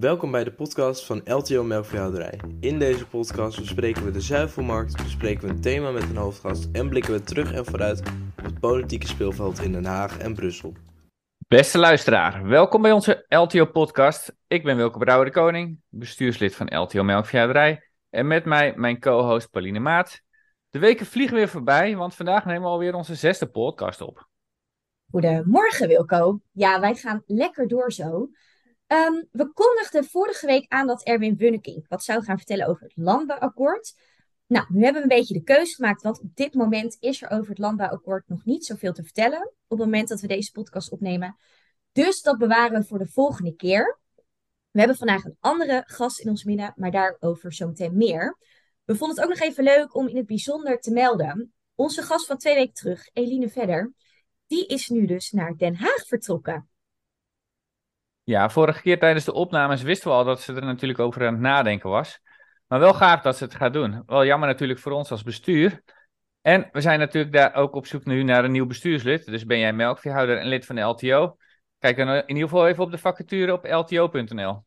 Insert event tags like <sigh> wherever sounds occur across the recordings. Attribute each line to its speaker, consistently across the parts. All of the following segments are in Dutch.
Speaker 1: Welkom bij de podcast van LTO Melkveehouderij. In deze podcast bespreken we de zuivelmarkt, bespreken we een thema met een hoofdgast en blikken we terug en vooruit op het politieke speelveld in Den Haag en Brussel.
Speaker 2: Beste luisteraar, welkom bij onze LTO-podcast. Ik ben Wilke Brouwer de Koning, bestuurslid van LTO Melkveehouderij. En met mij mijn co-host Pauline Maat. De weken vliegen weer voorbij, want vandaag nemen we alweer onze zesde podcast op.
Speaker 3: Goedemorgen Wilco. Ja, wij gaan lekker door zo. Ehm, we kondigden vorige week aan dat Erwin Wunnekink wat zou gaan vertellen over het landbouwakkoord. Nou, nu hebben we een beetje de keuze gemaakt, want op dit moment is er over het landbouwakkoord nog niet zoveel te vertellen. Op het moment dat we deze podcast opnemen. Dus dat bewaren we voor de volgende keer. We hebben vandaag een andere gast in ons midden, maar daarover zometeen meer. We vonden het ook nog even leuk om in het bijzonder te melden. Onze gast van twee weken terug, Eline Vedder, die is nu dus naar Den Haag vertrokken.
Speaker 2: Ja, vorige keer tijdens de opnames wisten we al dat ze er natuurlijk over aan het nadenken was. Maar wel gaaf dat ze het gaat doen. Wel jammer natuurlijk voor ons als bestuur. En we zijn natuurlijk daar ook op zoek nu naar een nieuw bestuurslid. Dus ben jij melkveehouder en lid van de LTO? Kijk dan in ieder geval even op de vacature op lto.nl.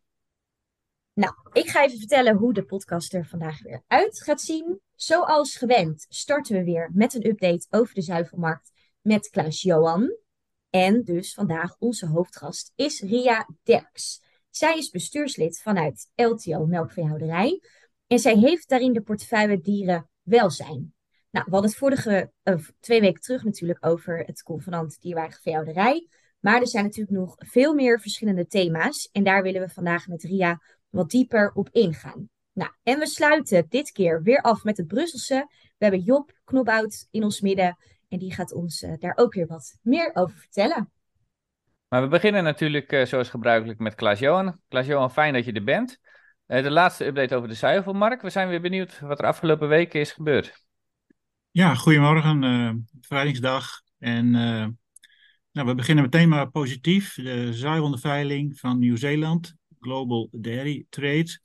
Speaker 3: Nou, ik ga even vertellen hoe de podcast er vandaag weer uit gaat zien. Zoals gewend starten we weer met een update over de zuivelmarkt met Klaus Johan. En dus vandaag onze hoofdgast is Ria Derks. Zij is bestuurslid vanuit LTO Melkveehouderij. En zij heeft daarin de portefeuille dieren welzijn. Nou, we hadden het vorige twee weken terug natuurlijk over het convenant dierwaardige. Maar er zijn natuurlijk nog veel meer verschillende thema's. En daar willen we vandaag met Ria wat dieper op ingaan. Nou, en we sluiten dit keer weer af met het Brusselse. We hebben Job Knobhout in ons midden. En die gaat ons uh, daar ook weer wat meer over vertellen.
Speaker 2: Maar we beginnen natuurlijk uh, zoals gebruikelijk met Klaas-Johan. Klaas-Johan, fijn dat je er bent. Uh, de laatste update over de zuivelmarkt. We zijn weer benieuwd wat er afgelopen weken is gebeurd.
Speaker 4: Ja, goedemorgen. Vrijdagsdag. En nou, we beginnen meteen maar positief. De zuivelveiling van Nieuw-Zeeland, Global Dairy Trade,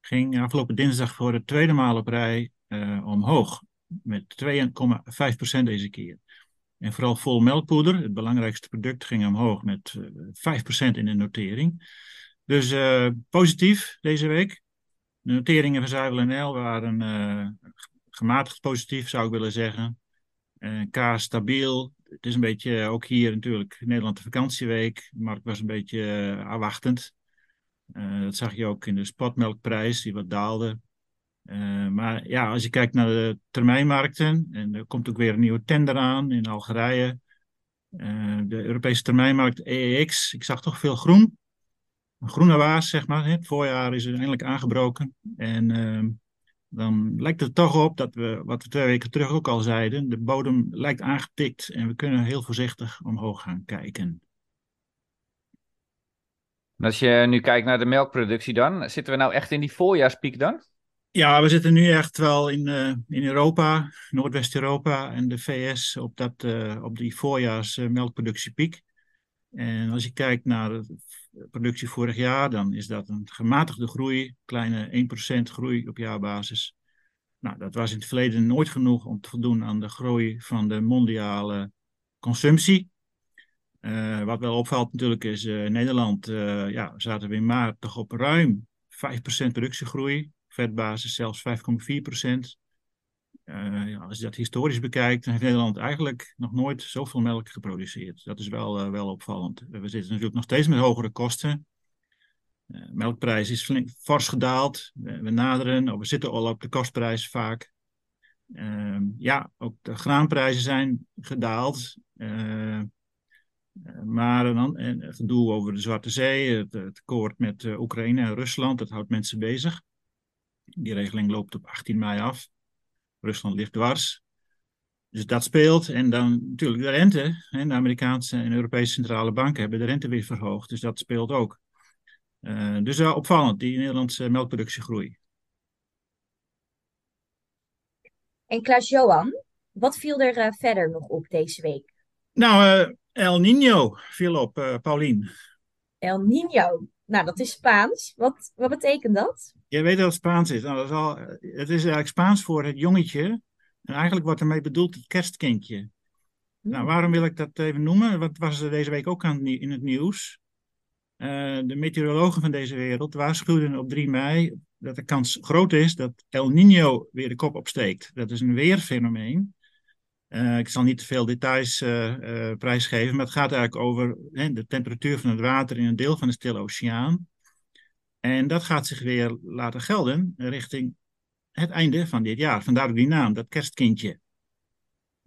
Speaker 4: ging afgelopen dinsdag voor de tweede maal op rij omhoog met 2,5% deze keer. En vooral vol melkpoeder, het belangrijkste product, ging omhoog met uh, 5% in de notering. Dus uh, positief deze week. De noteringen van Zuivel NL waren uh, gematigd positief, zou ik willen zeggen. kaas stabiel. Het is een beetje, ook hier natuurlijk, Nederland de vakantieweek. De markt was een beetje afwachtend. dat zag je ook in de spotmelkprijs, die wat daalde. Uh, maar ja, als je kijkt naar de termijnmarkten, en er komt ook weer een nieuwe tender aan in Algerije. Uh, de Europese termijnmarkt EEX, ik zag toch veel groen. Een groene waas, zeg maar. Het voorjaar is er eindelijk aangebroken. En uh, dan lijkt het toch op dat we, wat we twee weken terug ook al zeiden, de bodem lijkt aangetikt en we kunnen heel voorzichtig omhoog gaan kijken.
Speaker 2: Als je nu kijkt naar de melkproductie dan, zitten we nou echt in die voorjaarspiek dan?
Speaker 4: Ja, we zitten nu echt wel in, uh, in Europa, Noordwest-Europa en de VS op, dat, uh, op die voorjaars uh, melkproductiepiek. En als je kijkt naar de productie vorig jaar, dan is dat een gematigde groei, kleine 1% groei op jaarbasis. Nou, dat was in het verleden nooit genoeg om te voldoen aan de groei van de mondiale consumptie. wat wel opvalt natuurlijk is, in Nederland ja, zaten we in maart toch op ruim 5% productiegroei vetbasis zelfs 5,4 procent. Uh, ja, als je dat historisch bekijkt, dan heeft Nederland eigenlijk nog nooit zoveel melk geproduceerd. Dat is wel, uh, wel opvallend. We zitten natuurlijk nog steeds met hogere kosten. Uh, melkprijs is flink, fors gedaald. we naderen, of we zitten al op de kostprijs vaak. Ehm, ja, ook de graanprijzen zijn gedaald. maar een, een gedoe over de Zwarte Zee, het, het met Oekraïne en Rusland, dat houdt mensen bezig. Die regeling loopt op 18 mei af. Rusland ligt dwars. Dus dat speelt. En dan natuurlijk de rente. Hè, de Amerikaanse en Europese centrale banken hebben de rente weer verhoogd. Dus dat speelt ook. Uh, dus wel opvallend, die Nederlandse melkproductiegroei.
Speaker 3: En Klaas-Johan, wat viel er uh, verder nog op deze week?
Speaker 4: Nou, uh, El Nino viel op, Paulien.
Speaker 3: El Nino, nou dat is Spaans. Wat, wat betekent dat?
Speaker 4: Je weet wat Spaans is. Nou, dat is al, het is eigenlijk Spaans voor het jongetje. En eigenlijk wordt ermee bedoeld het kerstkindje. Hmm. Nou, waarom wil ik dat even noemen? Wat was er deze week ook aan, in het nieuws? de meteorologen van deze wereld waarschuwden op 3 mei dat de kans groot is dat El Nino weer de kop opsteekt. Dat is een weerfenomeen. Uh, ik zal niet te veel details uh, uh, prijsgeven, maar het gaat eigenlijk over hè, de temperatuur van het water in een deel van de Stille Oceaan. En dat gaat zich weer laten gelden richting het einde van dit jaar. Vandaar ook die naam, dat kerstkindje.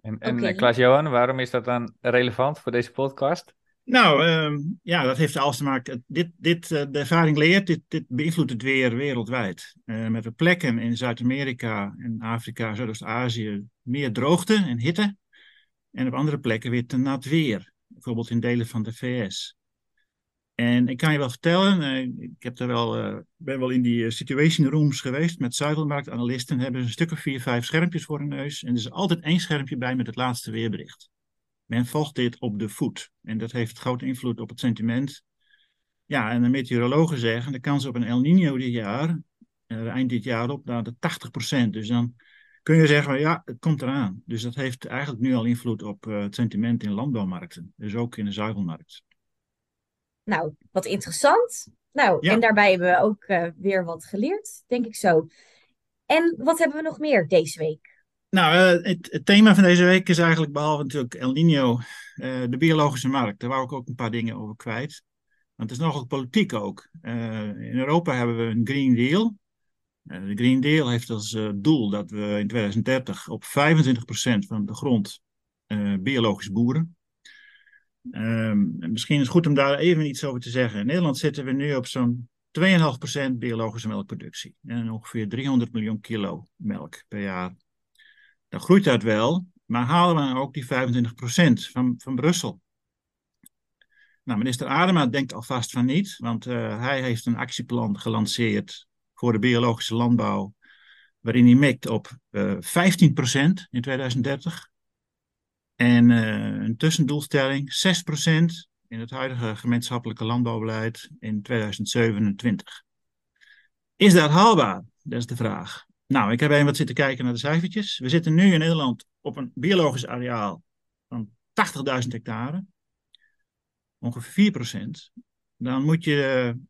Speaker 2: En, en okay. Klaas-Johan, waarom is dat dan relevant voor deze podcast?
Speaker 4: Nou, uh, ja, dat heeft alles te maken. Dit, dit, uh, de ervaring leert, dit, dit beïnvloedt het weer wereldwijd. Uh, met de plekken in Zuid-Amerika en Afrika, Zuidoost-Azië, meer droogte en hitte. En op andere plekken weer te nat weer. Bijvoorbeeld in delen van de VS. En ik kan je wel vertellen, uh, ik heb er wel, ben wel in die situation rooms geweest met zuivelmarktanalisten. Hebben ze een stuk of vier, vijf schermpjes voor hun neus. En er is altijd één schermpje bij met het laatste weerbericht. Men volgt dit op de voet. En dat heeft grote invloed op het sentiment. Ja, en de meteorologen zeggen de kans op een El Nino dit jaar, eind dit jaar op naar de 80%. Dus dan kun je zeggen, ja, het komt eraan. Dus dat heeft eigenlijk nu al invloed op uh, het sentiment in landbouwmarkten. Dus ook in de zuivelmarkt.
Speaker 3: Nou, wat interessant. Nou, ja. en daarbij hebben we ook uh, weer wat geleerd, denk ik zo. En wat hebben we nog meer deze week?
Speaker 4: Nou, uh, het, het, thema van deze week is eigenlijk, behalve natuurlijk El Nino, uh, de biologische markt. Daar wou ik ook een paar dingen over kwijt. Want het is nogal politiek ook. In Europa hebben we een Green Deal. De Green Deal heeft als doel dat we in 2030 op 25% van de grond biologisch boeren. Ehm, misschien is het goed om daar even iets over te zeggen. In Nederland zitten we nu op zo'n 2,5% biologische melkproductie. En ongeveer 300 miljoen kilo melk per jaar dan groeit dat wel, maar halen we ook die 25% van, van Brussel? Nou, minister Adema denkt alvast van niet, want uh, hij heeft een actieplan gelanceerd voor de biologische landbouw, waarin hij mikt op uh, eh, 15% in 2030 en uh, een tussendoelstelling 6% in het huidige gemeenschappelijke landbouwbeleid in 2027. Is dat haalbaar? Dat is de vraag. Nou, ik heb even wat zitten kijken naar de cijfertjes. We zitten nu in Nederland op een biologisch areaal van 80.000 hectare. Ongeveer 4%. Dan moet je, eh,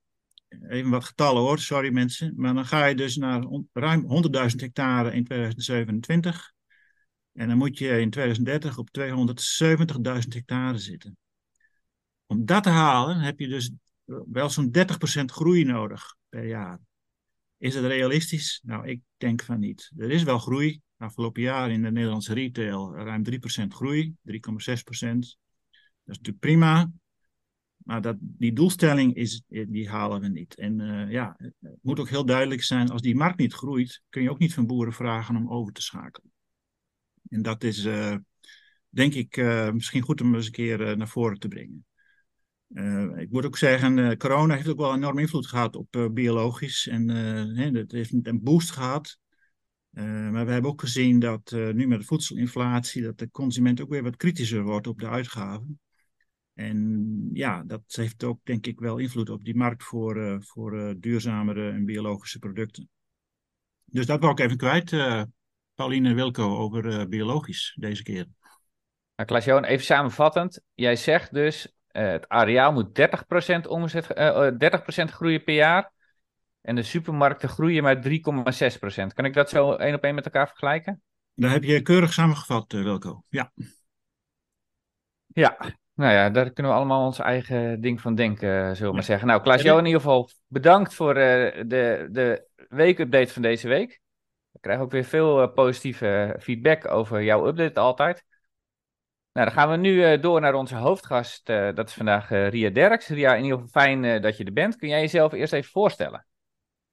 Speaker 4: even wat getallen hoor, sorry mensen, maar dan ga je dus naar ruim 100.000 hectare in 2027. En dan moet je in 2030 op 270.000 hectare zitten. Om dat te halen heb je dus wel zo'n 30% groei nodig per jaar. Is het realistisch? Nou, ik denk van niet. Er is wel groei. Afgelopen jaar in de Nederlandse retail ruim 3% groei, 3,6%. Dat is natuurlijk prima. Maar dat, die doelstelling is, die halen we niet. En uh, ja, het moet ook heel duidelijk zijn, als die markt niet groeit, kun je ook niet van boeren vragen om over te schakelen. En dat is, uh, denk ik, uh, misschien goed om eens een keer naar voren te brengen. Ik moet ook zeggen, corona heeft ook wel enorm invloed gehad op biologisch. En het heeft een boost gehad. maar we hebben ook gezien dat nu met de voedselinflatie, dat de consument ook weer wat kritischer wordt op de uitgaven. En ja, dat heeft ook denk ik wel invloed op die markt voor, voor duurzamere en biologische producten. Dus dat wou ik even kwijt, Pauline Wilco, over biologisch deze keer.
Speaker 2: Nou, Klaas-Johan, even samenvattend. Jij zegt dus, uh, het areaal moet 30%, omzet, uh, 30% groeien per jaar. En de supermarkten groeien maar 3,6%. Kan ik dat zo één op één met elkaar vergelijken?
Speaker 4: Daar heb je keurig samengevat, uh, Wilco. Ja.
Speaker 2: Ja, nou ja, daar kunnen we allemaal ons eigen ding van denken, zullen we maar zeggen. Nou, Klaas, jou in ieder geval bedankt voor uh, de, de weekupdate van deze week. We krijgen ook weer veel uh, positieve feedback over jouw update altijd. Nou, dan gaan we nu uh, door naar onze hoofdgast. Uh, dat is vandaag uh, Ria Derks. Ria, in ieder geval fijn dat je er bent. Kun jij jezelf eerst even voorstellen?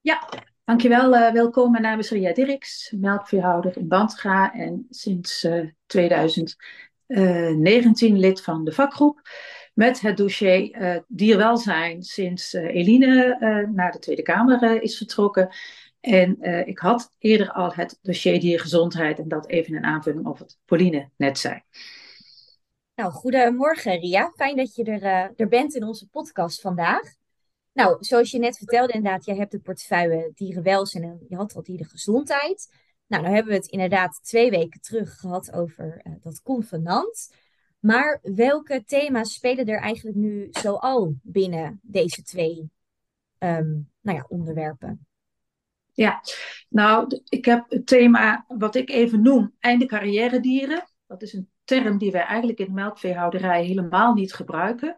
Speaker 5: Ja, dankjewel. welkom. Mijn naam is Ria Derks, melkveehouder in Bandga en sinds 2019 lid van de vakgroep. Met het dossier dierwelzijn sinds Eline naar de Tweede Kamer is vertrokken. En ik had eerder al het dossier diergezondheid en dat even een aanvulling op wat Pauline net zei.
Speaker 3: Nou, goedemorgen Ria. Fijn dat je er, uh, er bent in onze podcast vandaag. Nou, zoals je net vertelde, inderdaad, jij hebt de portefeuille dierenwelzijn en je had al dierengezondheid. Nou, nou hebben we het inderdaad twee weken terug gehad over uh, dat convenant. Maar welke thema's spelen er eigenlijk nu zoal binnen deze twee ehm, nou ja, onderwerpen?
Speaker 5: Ja, nou, ik heb het thema wat ik even noem, einde carrière dieren. Dat is een term die wij eigenlijk in de melkveehouderij helemaal niet gebruiken.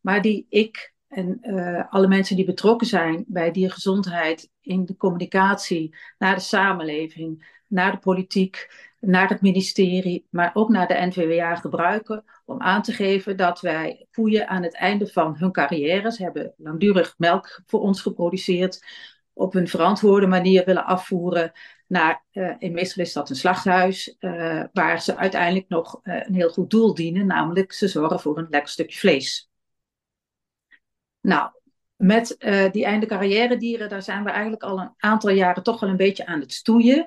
Speaker 5: Maar die ik en uh, alle mensen die betrokken zijn bij diergezondheid in de communicatie naar de samenleving, naar de politiek, naar het ministerie, maar ook naar de NVWA gebruiken om aan te geven dat wij koeien aan het einde van hun carrières hebben langdurig melk voor ons geproduceerd, op een verantwoorde manier willen afvoeren naar, uh, in meestal is dat een slachthuis, uh, waar ze uiteindelijk nog een heel goed doel dienen, namelijk ze zorgen voor een lekker stukje vlees. Nou, met die einde carrière dieren, daar zijn we eigenlijk al een aantal jaren toch wel een beetje aan het stoeien.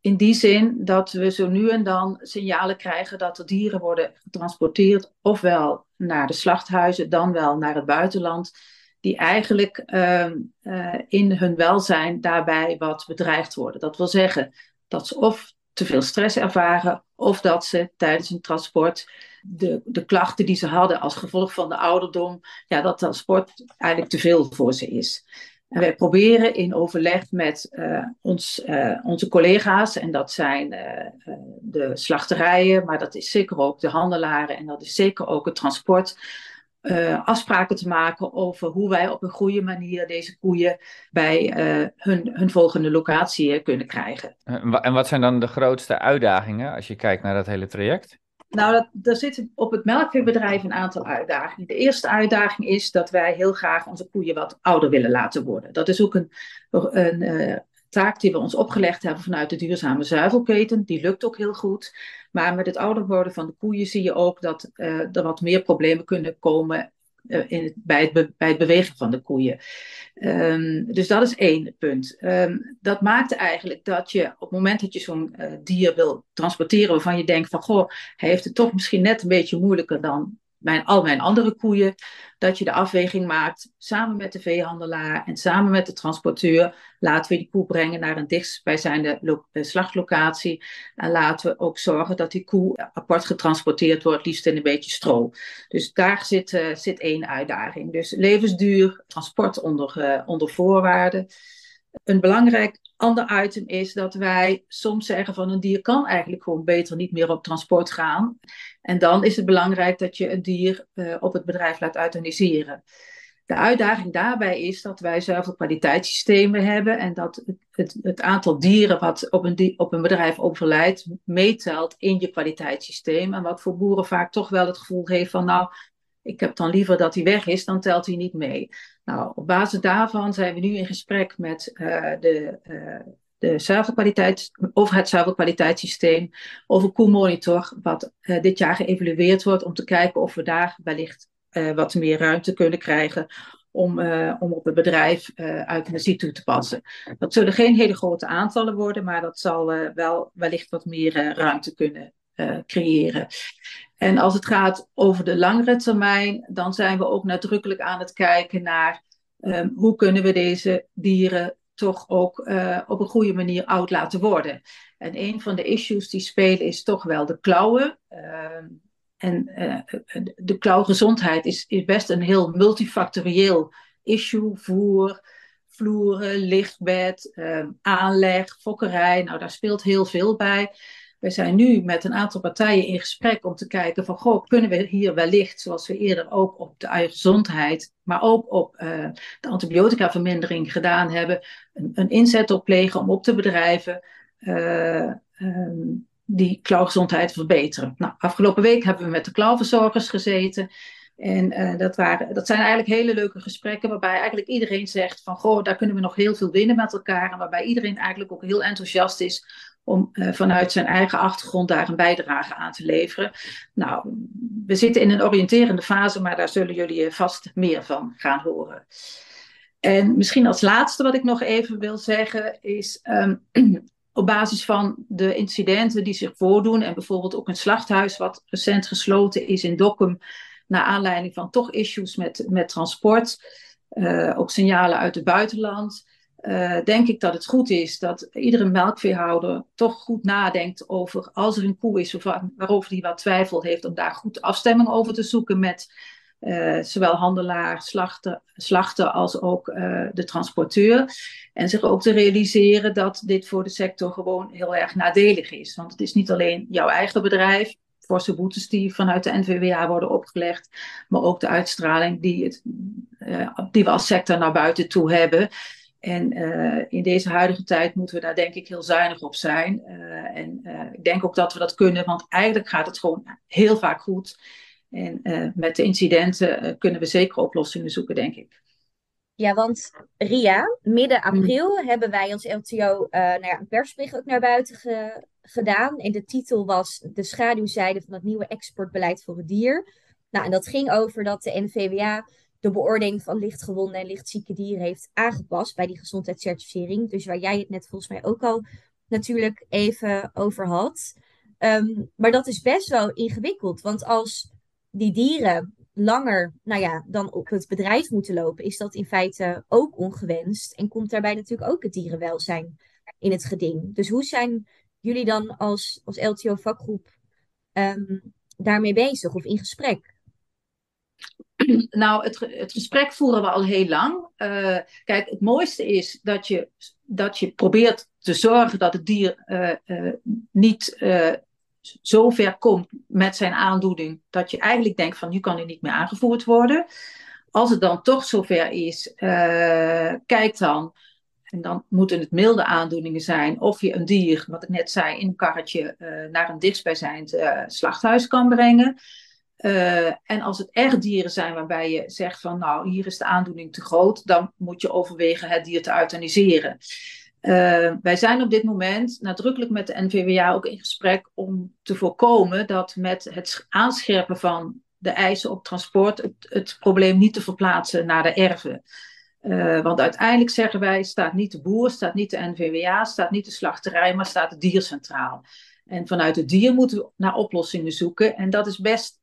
Speaker 5: In die zin dat we zo nu en dan signalen krijgen dat er dieren worden getransporteerd, ofwel naar de slachthuizen, dan wel naar het buitenland die eigenlijk uh, uh, in hun welzijn daarbij wat bedreigd worden. Dat wil zeggen dat ze of te veel stress ervaren, of dat ze tijdens een transport de, de klachten die ze hadden als gevolg van de ouderdom, ja, dat transport eigenlijk te veel voor ze is. En wij proberen in overleg met uh, ons, uh, onze collega's, en dat zijn uh, de slachterijen, maar dat is zeker ook de handelaren en dat is zeker ook het transport, uh, afspraken te maken over hoe wij op een goede manier deze koeien bij uh, hun, hun volgende locatie kunnen krijgen.
Speaker 2: En wat zijn dan de grootste uitdagingen als je kijkt naar dat hele traject?
Speaker 5: Nou, dat, er zitten op het melkveebedrijf een aantal uitdagingen. De eerste uitdaging is dat wij heel graag onze koeien wat ouder willen laten worden. Dat is ook een, een taak die we ons opgelegd hebben vanuit de duurzame zuivelketen. Die lukt ook heel goed. Maar met het ouder worden van de koeien zie je ook dat uh, er wat meer problemen kunnen komen uh, in bij, het bij het bewegen van de koeien. Um, dus dat is één punt. Um, dat maakt eigenlijk dat je op het moment dat je zo'n uh, dier wil transporteren waarvan je denkt van goh, hij heeft het toch misschien net een beetje moeilijker dan mijn, al mijn andere koeien, dat je de afweging maakt samen met de veehandelaar en samen met de transporteur. Laten we die koe brengen naar een dichtstbijzijnde slachtlocatie. En laten we ook zorgen dat die koe apart getransporteerd wordt, liefst in een beetje stro. Dus daar zit, uh, zit één uitdaging. Dus levensduur, transport onder, uh, onder voorwaarden. Een belangrijk ander item is dat wij soms zeggen van een dier kan eigenlijk gewoon beter niet meer op transport gaan. En dan is het belangrijk dat je een dier uh, op het bedrijf laat euthaniseren. De uitdaging daarbij is dat wij zuivelkwaliteitssystemen hebben en dat het, het, het, aantal dieren wat op een, op een bedrijf overlijdt meetelt in je kwaliteitssysteem. En wat voor boeren vaak toch wel het gevoel heeft van nou, ik heb dan liever dat hij weg is, dan telt hij niet mee. Nou, op basis daarvan zijn we nu in gesprek met uh, de, uh, de over het zuivelkwaliteitssysteem, over Koelmonitor, wat uh, dit jaar geëvalueerd wordt, om te kijken of we daar wellicht wat meer ruimte kunnen krijgen om, om op het bedrijf euthanasie toe te passen. Dat zullen geen hele grote aantallen worden, maar dat zal wel wellicht wat meer ruimte kunnen creëren. En als het gaat over de langere termijn, dan zijn we ook nadrukkelijk aan het kijken naar um, hoe kunnen we deze dieren toch ook uh, op een goede manier oud laten worden. En een van de issues die spelen is toch wel de klauwen. Uh, en uh, de klauwgezondheid is, is best een heel multifactorieel issue. Voer, vloeren, lichtbed, ehm, aanleg, fokkerij. Nou, daar speelt heel veel bij. We zijn nu met een aantal partijen in gesprek om te kijken van, goh, kunnen we hier wellicht, zoals we eerder ook op de gezondheid, maar ook op uh, de antibioticavermindering gedaan hebben, een, een, inzet op plegen om op te bedrijven uh, um, die klauwgezondheid te verbeteren. Nou, afgelopen week hebben we met de klauwverzorgers gezeten. En uh, dat, waren, dat zijn eigenlijk hele leuke gesprekken waarbij eigenlijk iedereen zegt van goh, daar kunnen we nog heel veel winnen met elkaar. En waarbij iedereen eigenlijk ook heel enthousiast is om uh, vanuit zijn eigen achtergrond daar een bijdrage aan te leveren. Nou, we zitten in een oriënterende fase, maar daar zullen jullie vast meer van gaan horen. En misschien als laatste wat ik nog even wil zeggen is. Um, <clears throat> op basis van de incidenten die zich voordoen, en bijvoorbeeld ook een slachthuis wat recent gesloten is in Dokkum, naar aanleiding van toch issues met, met transport, uh, ook signalen uit het buitenland. Uh, denk ik dat het goed is dat iedere melkveehouder toch goed nadenkt over als er een koe is waarover hij wat twijfel heeft, om daar goed afstemming over te zoeken met uh, zowel handelaar, slachter, slachter als ook uh, de transporteur. En zich ook te realiseren dat dit voor de sector gewoon heel erg nadelig is. Want het is niet alleen jouw eigen bedrijf, forse boetes die vanuit de NVWA worden opgelegd, maar ook de uitstraling die, het, die we als sector naar buiten toe hebben. En uh, in deze huidige tijd moeten we daar denk ik heel zuinig op zijn. Uh, en uh, ik denk ook dat we dat kunnen, want eigenlijk gaat het gewoon heel vaak goed. En met de incidenten kunnen we zeker oplossingen zoeken, denk ik.
Speaker 3: Ja, want Ria, midden april mm. hebben wij als LTO nou ja, een persbericht ook naar buiten ge gedaan. En de titel was De schaduwzijde van het nieuwe exportbeleid voor het dier. Nou, en dat ging over dat de NVWA de beoordeling van lichtgewonde en lichtzieke dieren heeft aangepast bij die gezondheidscertificering. Dus waar jij het net volgens mij ook al natuurlijk even over had. Um, maar dat is best wel ingewikkeld, want als die dieren langer nou ja, dan op het bedrijf moeten lopen, is dat in feite ook ongewenst. En komt daarbij natuurlijk ook het dierenwelzijn in het geding. Dus hoe zijn jullie dan als, als LTO-vakgroep um, daarmee bezig of in gesprek? <clears throat>
Speaker 5: Nou, het, het gesprek voeren we al heel lang. Uh, kijk, het mooiste is dat je, dat je probeert te zorgen dat het dier uh, uh, niet zo ver komt met zijn aandoening dat je eigenlijk denkt van nu kan hij niet meer aangevoerd worden. Als het dan toch zover is, kijk dan. En dan moeten het milde aandoeningen zijn. Of je een dier, wat ik net zei, in een karretje naar een dichtstbijzijnd slachthuis kan brengen. Uh, en als het echt dieren zijn waarbij je zegt van nou, hier is de aandoening te groot, dan moet je overwegen het dier te euthaniseren. Uh, wij zijn op dit moment nadrukkelijk met de NVWA ook in gesprek om te voorkomen dat met het aanscherpen van de eisen op transport het, probleem niet te verplaatsen naar de erven. Uh, want uiteindelijk zeggen wij, staat niet de boer, staat niet de NVWA, staat niet de slachterij, maar staat het dier centraal. En vanuit het dier moeten we naar oplossingen zoeken. En dat is best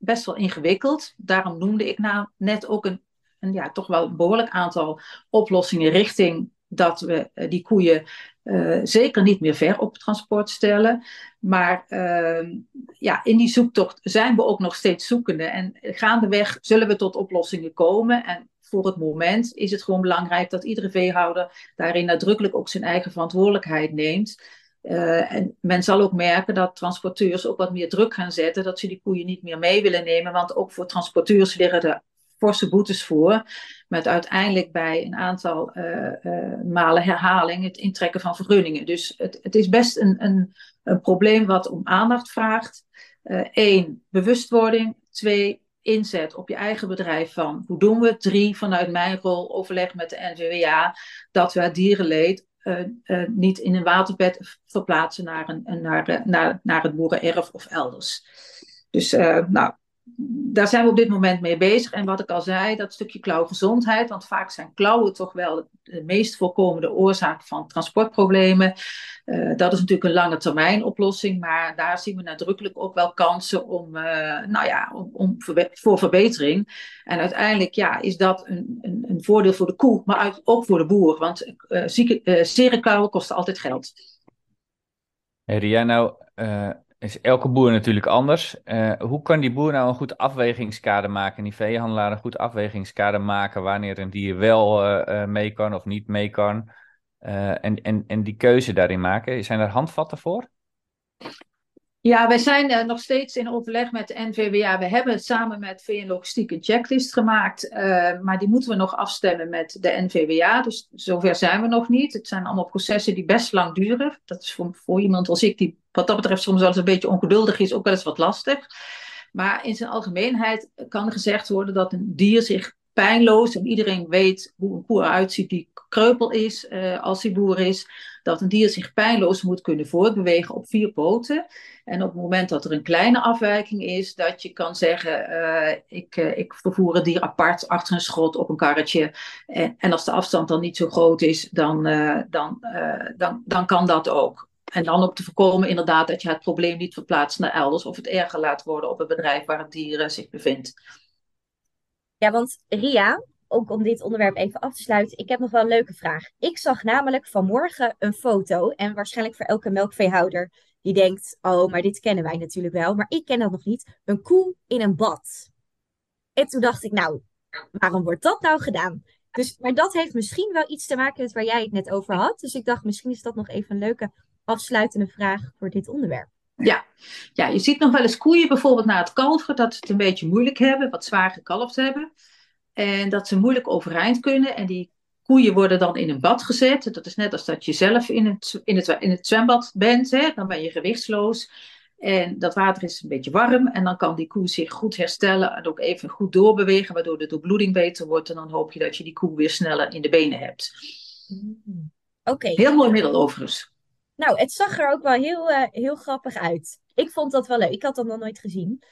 Speaker 5: best wel ingewikkeld. Daarom noemde ik nou net ook een, een ja, toch wel een behoorlijk aantal oplossingen richting dat we uh, die koeien uh, zeker niet meer ver op transport stellen. Maar uh, ja, in die zoektocht zijn we ook nog steeds zoekende. En gaandeweg zullen we tot oplossingen komen. En voor het moment is het gewoon belangrijk dat iedere veehouder daarin nadrukkelijk ook zijn eigen verantwoordelijkheid neemt. Uh, en men zal ook merken dat transporteurs ook wat meer druk gaan zetten, dat ze die koeien niet meer mee willen nemen, want ook voor transporteurs liggen er forse boetes voor, met uiteindelijk bij een aantal uh, uh, malen herhaling het intrekken van vergunningen. Dus het, het is best een, een, probleem wat om aandacht vraagt. Eén, bewustwording. Twee, inzet op je eigen bedrijf van hoe doen we? Drie, vanuit mijn rol overleg met de NVWA dat we het dierenleed niet in een waterbed verplaatsen naar, een, naar, uh, naar, naar het boerenerf of elders. Dus nou, daar zijn we op dit moment mee bezig. En wat ik al zei, dat stukje klauwgezondheid, want vaak zijn klauwen toch wel de meest voorkomende oorzaak van transportproblemen. Uh, dat is natuurlijk een lange termijn oplossing, maar daar zien we nadrukkelijk ook wel kansen om, uh, nou ja, om, voor verbetering. En uiteindelijk ja, is dat een, een, een voordeel voor de koe, maar ook voor de boer, want uh, zieke, zere klauwen kosten altijd geld.
Speaker 2: Ria, nou is elke boer natuurlijk anders. Uh, hoe kan die boer nou een goed afwegingskader maken, die veehandelaar een goed afwegingskader maken wanneer een dier wel uh, mee kan of niet mee kan? en, en, en die keuze daarin maken. Zijn er handvatten voor?
Speaker 5: Ja, wij zijn nog steeds in overleg met de NVWA. We hebben samen met VN Logistiek een checklist gemaakt, maar die moeten we nog afstemmen met de NVWA. Dus zover zijn we nog niet. Het zijn allemaal processen die best lang duren. Dat is voor, voor iemand als ik, die wat dat betreft soms wel eens een beetje ongeduldig is, ook wel eens wat lastig. Maar in zijn algemeenheid kan gezegd worden dat een dier zich pijnloos, en iedereen weet hoe een koe eruit ziet die kreupel is uh, als hij boer is, dat een dier zich pijnloos moet kunnen voortbewegen op vier poten. En op het moment dat er een kleine afwijking is, dat je kan zeggen: uh, ik, uh, ik vervoer het dier apart achter een schot op een karretje. En, en als de afstand dan niet zo groot is, dan, dan, dan, dan kan dat ook. En dan ook te voorkomen inderdaad dat je het probleem niet verplaatst naar elders of het erger laat worden op het bedrijf waar het dier zich bevindt.
Speaker 3: Ja, want Ria, ook om dit onderwerp even af te sluiten, ik heb nog wel een leuke vraag. Ik zag namelijk vanmorgen een foto, en waarschijnlijk voor elke melkveehouder die denkt, oh, maar dit kennen wij natuurlijk wel, maar ik ken dat nog niet, een koe in een bad. En toen dacht ik, nou, waarom wordt dat nou gedaan? Dus, maar dat heeft misschien wel iets te maken met waar jij het net over had. Dus ik dacht, misschien is dat nog even een leuke afsluitende vraag voor dit onderwerp.
Speaker 5: Ja. ja, je ziet nog wel eens koeien bijvoorbeeld na het kalveren dat ze het een beetje moeilijk hebben, wat zwaar gekalfd hebben. En dat ze moeilijk overeind kunnen. En die koeien worden dan in een bad gezet. Dat is net als dat je zelf in het, in het, in het zwembad bent. Hè? Dan ben je gewichtsloos. En dat water is een beetje warm. En dan kan die koe zich goed herstellen. En ook even goed doorbewegen. Waardoor de doorbloeding beter wordt. En dan hoop je dat je die koe weer sneller in de benen hebt.
Speaker 3: Mm. Oké.
Speaker 5: Heel mooi middel overigens.
Speaker 3: Nou, het zag er ook wel heel, uh, heel grappig uit. Ik vond dat wel leuk. Ik had dat nog nooit gezien.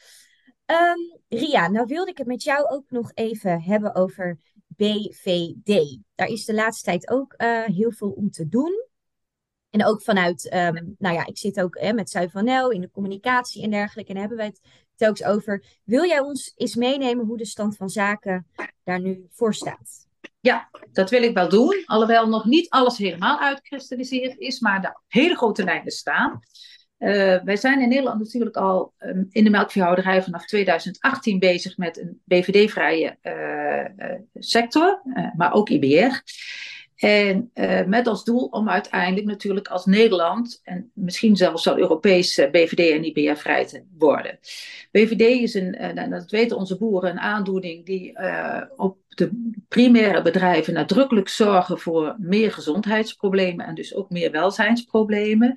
Speaker 3: Um, Ria, nou wilde ik het met jou ook nog even hebben over BVD. Daar is de laatste tijd ook uh, heel veel om te doen. En ook vanuit, um, nou ja, ik zit ook hè, met Zuivanel in de communicatie en dergelijke. En daar hebben wij het telkens over. Wil jij ons eens meenemen hoe de stand van zaken daar nu voor staat?
Speaker 5: Ja, dat wil ik wel doen. Alhoewel nog niet alles helemaal uitkristalliseerd is, maar de hele grote lijnen staan. Uh, wij zijn in Nederland natuurlijk al um, in de melkveehouderij vanaf 2018 bezig met een BVD-vrije uh, uh, sector, maar ook IBR. En met als doel om uiteindelijk natuurlijk als Nederland en misschien zelfs zo Europees BVD en IBR vrij te worden. BVD is een, en dat weten onze boeren, een aandoening die op de primaire bedrijven nadrukkelijk zorgen voor meer gezondheidsproblemen en dus ook meer welzijnsproblemen.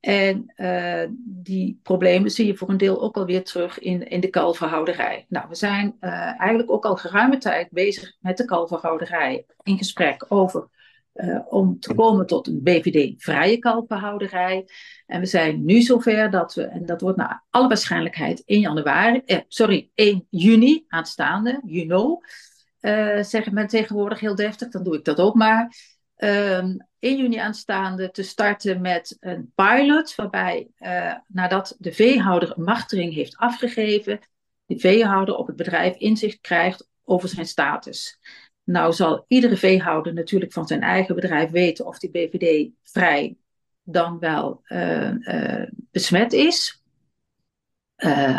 Speaker 5: En uh, die problemen zie je voor een deel ook alweer terug in, in de kalverhouderij. Nou, we zijn uh, eigenlijk ook al geruime tijd bezig met de kalverhouderij in gesprek over uh, om te komen tot een BVD-vrije kalverhouderij. En we zijn nu zover dat we, en dat wordt naar alle waarschijnlijkheid 1 januari, eh, sorry, 1 juni aanstaande, you know, zeggen men tegenwoordig heel deftig, dan doe ik dat ook maar. Um, 1 juni aanstaande te starten met een pilot, waarbij uh, nadat de veehouder een machtiging heeft afgegeven, de veehouder op het bedrijf inzicht krijgt over zijn status. Nou zal iedere veehouder natuurlijk van zijn eigen bedrijf weten of die BVD vrij dan wel uh, uh, besmet is.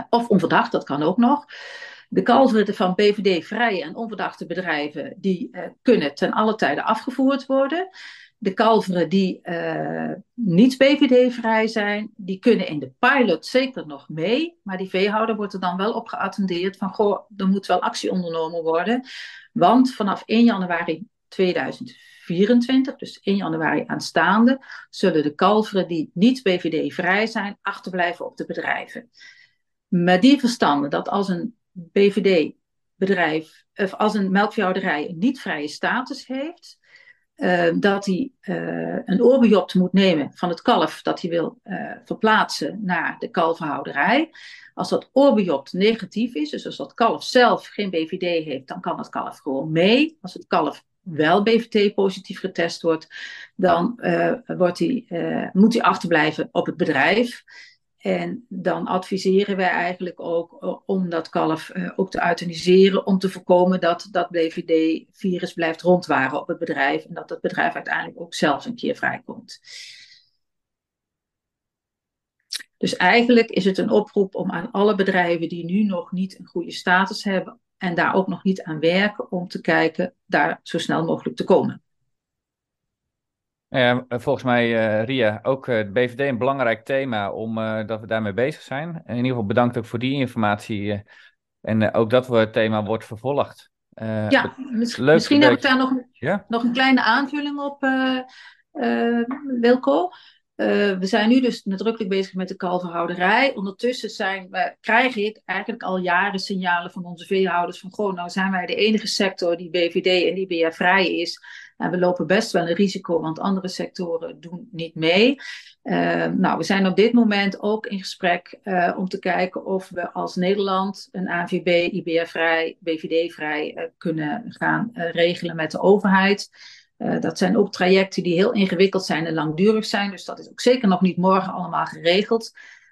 Speaker 5: of onverdacht, dat kan ook nog. De kalveren van BVD-vrije en onverdachte bedrijven, die kunnen ten alle tijde afgevoerd worden de kalveren die uh, niet BVD-vrij zijn, die kunnen in de pilot zeker nog mee. Maar die veehouder wordt er dan wel op geattendeerd van, goh, er moet wel actie ondernomen worden. Want vanaf 1 januari 2024, dus 1 januari aanstaande, zullen de kalveren die niet BVD-vrij zijn, achterblijven op de bedrijven. Met die verstanden dat als een BVD-bedrijf, of als een melkveehouderij een niet-vrije status heeft, uh, dat hij uh, een oorbejopt moet nemen van het kalf dat hij wil uh, verplaatsen naar de kalverhouderij. Als dat oorbejopt negatief is, dus als dat kalf zelf geen BVD heeft, dan kan het kalf gewoon mee. Als het kalf wel BVT positief getest wordt, dan wordt moet hij achterblijven op het bedrijf. En dan adviseren wij eigenlijk ook eh, om dat kalf uh, ook te euthaniseren, om te voorkomen dat dat BVD-virus blijft rondwaren op het bedrijf en dat het bedrijf uiteindelijk ook zelf een keer vrijkomt. Dus eigenlijk is het een oproep om aan alle bedrijven die nu nog niet een goede status hebben en daar ook nog niet aan werken, om te kijken daar zo snel mogelijk te komen.
Speaker 2: Ja, volgens mij, uh, Ria, ook uh, de BVD een belangrijk thema, omdat uh, we daarmee bezig zijn. In ieder geval bedankt ook voor die informatie. en ook dat het thema wordt vervolgd.
Speaker 5: ja, mis misschien heb ik daar nog, ja? nog een kleine aanvulling op, Wilco. We zijn nu dus nadrukkelijk bezig met de kalverhouderij. Ondertussen zijn krijg ik eigenlijk al jaren signalen van onze veehouders van... Goh, nou zijn wij de enige sector die BVD en IBR vrij is... En we lopen best wel een risico, want andere sectoren doen niet mee. Uh, nou, we zijn op dit moment ook in gesprek uh, om te kijken of we als Nederland een AVB, IBR-vrij, BVD-vrij uh, kunnen gaan regelen met de overheid. Dat zijn ook trajecten die heel ingewikkeld zijn en langdurig zijn, dus dat is ook zeker nog niet morgen allemaal geregeld.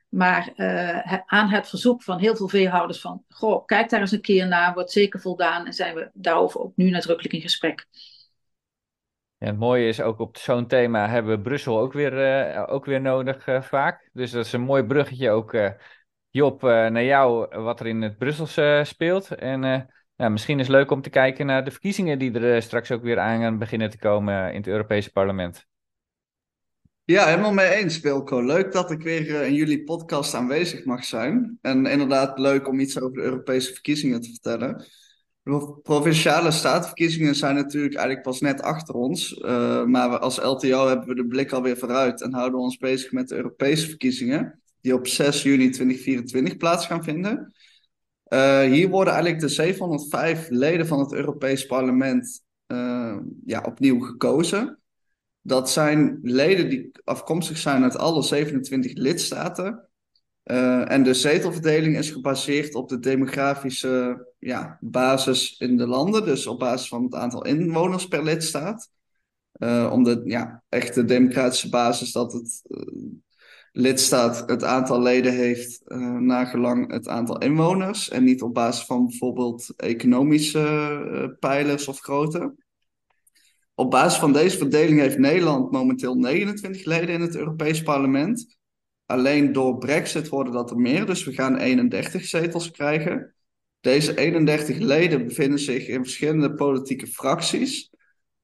Speaker 5: Maar uh, aan het verzoek van heel veel veehouders van, goh, kijk daar eens een keer naar, wordt zeker voldaan en zijn we daarover ook nu nadrukkelijk in gesprek.
Speaker 2: Ja, het mooie is ook op zo'n thema hebben we Brussel ook weer, uh, ook weer nodig vaak. Dus dat is een mooi bruggetje ook, Job, naar jou, wat er in het Brussels speelt. En ja, misschien is het leuk om te kijken naar de verkiezingen die er straks ook weer aan beginnen te komen in het Europese parlement.
Speaker 6: Ja, helemaal mee eens, Wilco. Leuk dat ik weer uh, in jullie podcast aanwezig mag zijn. En inderdaad leuk om iets over de Europese verkiezingen te vertellen. De provinciale statenverkiezingen zijn natuurlijk eigenlijk pas net achter ons. Maar als LTO hebben we de blik alweer vooruit en houden we ons bezig met de Europese verkiezingen. Die op 6 juni 2024 plaats gaan vinden. Uh, hier worden eigenlijk de 705 leden van het Europees Parlement ja, opnieuw gekozen. Dat zijn leden die afkomstig zijn uit alle 27 lidstaten. Uh, en de zetelverdeling is gebaseerd op de demografische ja, basis in de landen, dus op basis van het aantal inwoners per lidstaat. Om de ja, echte democratische basis dat het lidstaat het aantal leden heeft naar gelang het aantal inwoners en niet op basis van bijvoorbeeld economische pijlers of grootte. Op basis van deze verdeling heeft Nederland momenteel 29 leden in het Europees Parlement. Alleen door Brexit worden dat er meer, dus we gaan 31 zetels krijgen. Deze 31 leden bevinden zich in verschillende politieke fracties.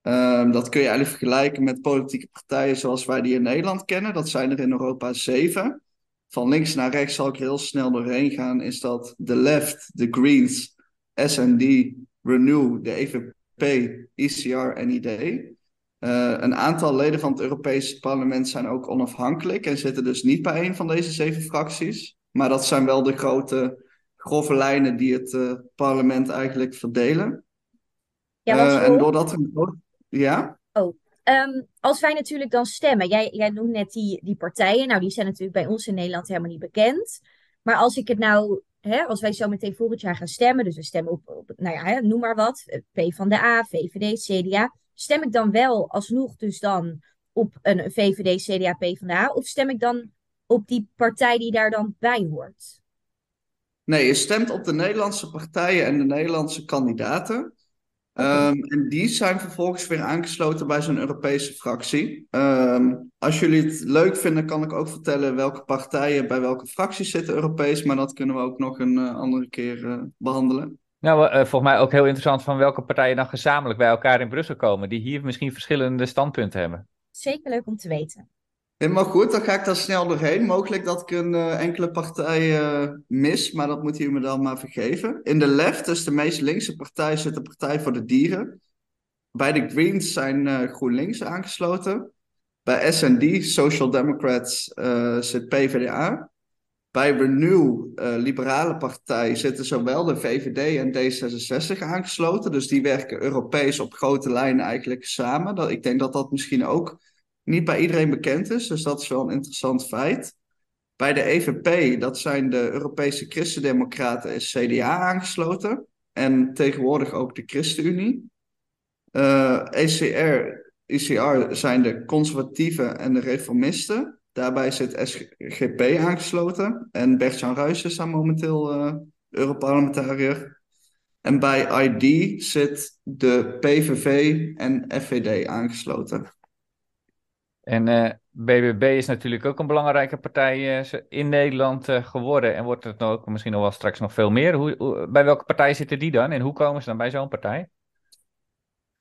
Speaker 6: Um, dat kun je eigenlijk vergelijken met politieke partijen zoals wij die in Nederland kennen. Dat zijn er in Europa zeven. Van links naar rechts zal ik heel snel doorheen gaan. Is dat de Left, de Greens, SND, Renew, de EVP P, ICR en ID. Uh, een aantal leden van het Europese parlement zijn ook onafhankelijk en zitten dus niet bij een van deze zeven fracties. Maar dat zijn wel de grote, grove lijnen die het uh, parlement eigenlijk verdelen. Ja, uh, en doordat er Ja?
Speaker 3: Oh, um, als wij natuurlijk dan stemmen, jij, jij noemt net die, die partijen, nou die zijn natuurlijk bij ons in Nederland helemaal niet bekend. Maar als ik het nou hè, als wij zo meteen volgend jaar gaan stemmen, dus we stemmen op, op nou ja, hè, noem maar wat, P van de A, VVD, CDA, stem ik dan wel alsnog dus dan op een VVD, CDA, P van de A, of stem ik dan op die partij die daar dan bij hoort?
Speaker 6: Nee, je stemt op de Nederlandse partijen en de Nederlandse kandidaten. Um, en die zijn vervolgens weer aangesloten bij zo'n Europese fractie. Um, als jullie het leuk vinden, kan ik ook vertellen welke partijen bij welke fracties zitten Europees. Maar dat kunnen we ook nog een uh, andere keer uh, behandelen.
Speaker 2: Nou, uh, volgens mij ook heel interessant van welke partijen dan gezamenlijk bij elkaar in Brussel komen. Die hier misschien verschillende standpunten hebben.
Speaker 3: Zeker leuk om te weten.
Speaker 6: Helemaal goed, dan ga ik daar snel doorheen. Mogelijk dat ik een uh, enkele partij uh, mis, maar dat moet u me dan maar vergeven. In de left, dus de meest linkse partij, zit de Partij voor de Dieren. Bij de Greens zijn uh, GroenLinks aangesloten. Bij SND, Social Democrats, zit PvdA. Bij Renew, Liberale Partij, zitten zowel de VVD en D66 aangesloten. Dus die werken Europees op grote lijnen eigenlijk samen. Dat, ik denk dat dat misschien ook niet bij iedereen bekend is. Dus dat is wel een interessant feit. Bij de EVP, dat zijn de Europese Christendemocraten, is CDA aangesloten. En tegenwoordig ook de ChristenUnie. Uh, ECR, ICR zijn de conservatieven en de reformisten. Daarbij zit SGP aangesloten. En Bert-Jan Ruijs is daar momenteel uh, Europarlementariër. En bij ID zit de PVV en FVD aangesloten.
Speaker 2: En uh, eh, BBB is natuurlijk ook een belangrijke partij uh, in Nederland uh, geworden. En wordt het ook misschien nog wel straks nog veel meer. Hoe, bij welke partij zitten die dan? En hoe komen ze dan bij zo'n partij?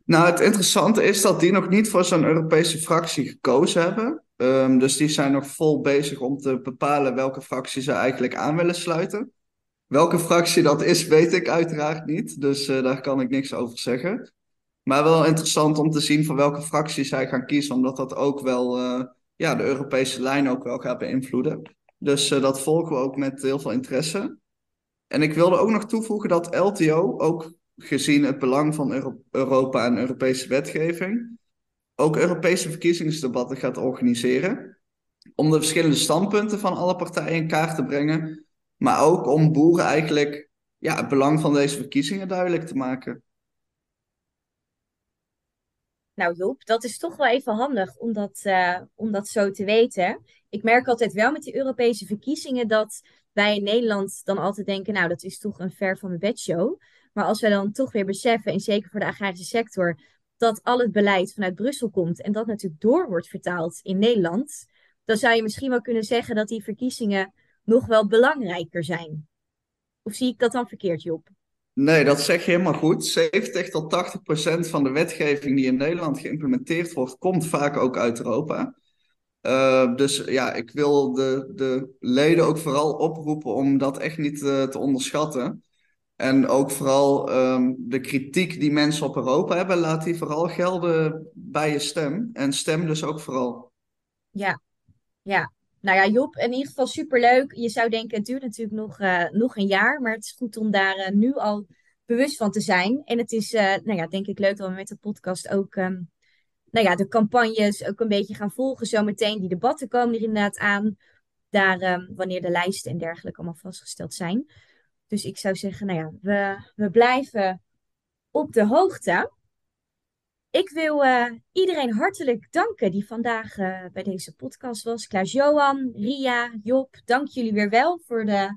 Speaker 6: Nou, het interessante is dat die nog niet voor zo'n Europese fractie gekozen hebben. Um, dus die zijn nog vol bezig om te bepalen welke fractie ze eigenlijk aan willen sluiten. Welke fractie dat is, weet ik uiteraard niet. Dus daar kan ik niks over zeggen. Maar wel interessant om te zien van welke fracties zij gaan kiezen, omdat dat ook wel uh, ja, de Europese lijn ook wel gaat beïnvloeden. Dus uh, dat volgen we ook met heel veel interesse. En ik wilde ook nog toevoegen dat LTO, ook gezien het belang van Euro Europa en Europese wetgeving, ook Europese verkiezingsdebatten gaat organiseren. Om de verschillende standpunten van alle partijen in kaart te brengen. Maar ook om boeren eigenlijk ja, het belang van deze verkiezingen duidelijk te maken.
Speaker 3: Nou Joep, dat is toch wel even handig om dat, eh, om dat zo te weten. Ik merk altijd wel met die Europese verkiezingen dat wij in Nederland dan altijd denken, nou dat is toch een ver van mijn bedshow. Maar als we dan toch weer beseffen, en zeker voor de agrarische sector, dat al het beleid vanuit Brussel komt en dat natuurlijk door wordt vertaald in Nederland, dan zou je misschien wel kunnen zeggen dat die verkiezingen nog wel belangrijker zijn. Of zie ik dat dan verkeerd, Job?
Speaker 6: Nee, dat zeg je helemaal goed. 70 tot 80 procent van de wetgeving die in Nederland geïmplementeerd wordt, komt vaak ook uit Europa. Uh, dus ja, ik wil de, de leden ook vooral oproepen om dat echt niet uh, te onderschatten. En ook vooral um, de kritiek die mensen op Europa hebben, laat die vooral gelden bij je stem. En stem dus ook vooral.
Speaker 3: Ja, ja. Nou ja, Job, in ieder geval superleuk. Je zou denken, het duurt natuurlijk nog, uh, nog een jaar, maar het is goed om daar uh, nu al bewust van te zijn. En het is, uh, nou ja, denk ik leuk dat we met de podcast ook, um, nou ja, de campagnes ook een beetje gaan volgen. Zometeen die debatten komen er inderdaad aan. Daar, um, wanneer de lijsten en dergelijke allemaal vastgesteld zijn. Dus ik zou zeggen, nou ja, we, we blijven op de hoogte. Ik wil uh, iedereen hartelijk danken die vandaag uh, bij deze podcast was. Klaas-Johan, Ria, Job, dank jullie weer wel voor, de,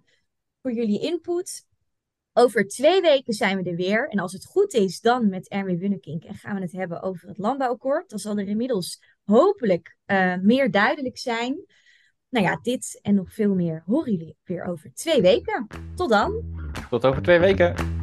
Speaker 3: voor jullie input. Over twee weken zijn we er weer. En als het goed is, dan met Erwin Wunnekink. En gaan we het hebben over het landbouwakkoord. Dan zal er inmiddels hopelijk uh, meer duidelijk zijn. Nou ja, dit en nog veel meer horen jullie weer over twee weken. Tot dan.
Speaker 2: Tot over twee weken.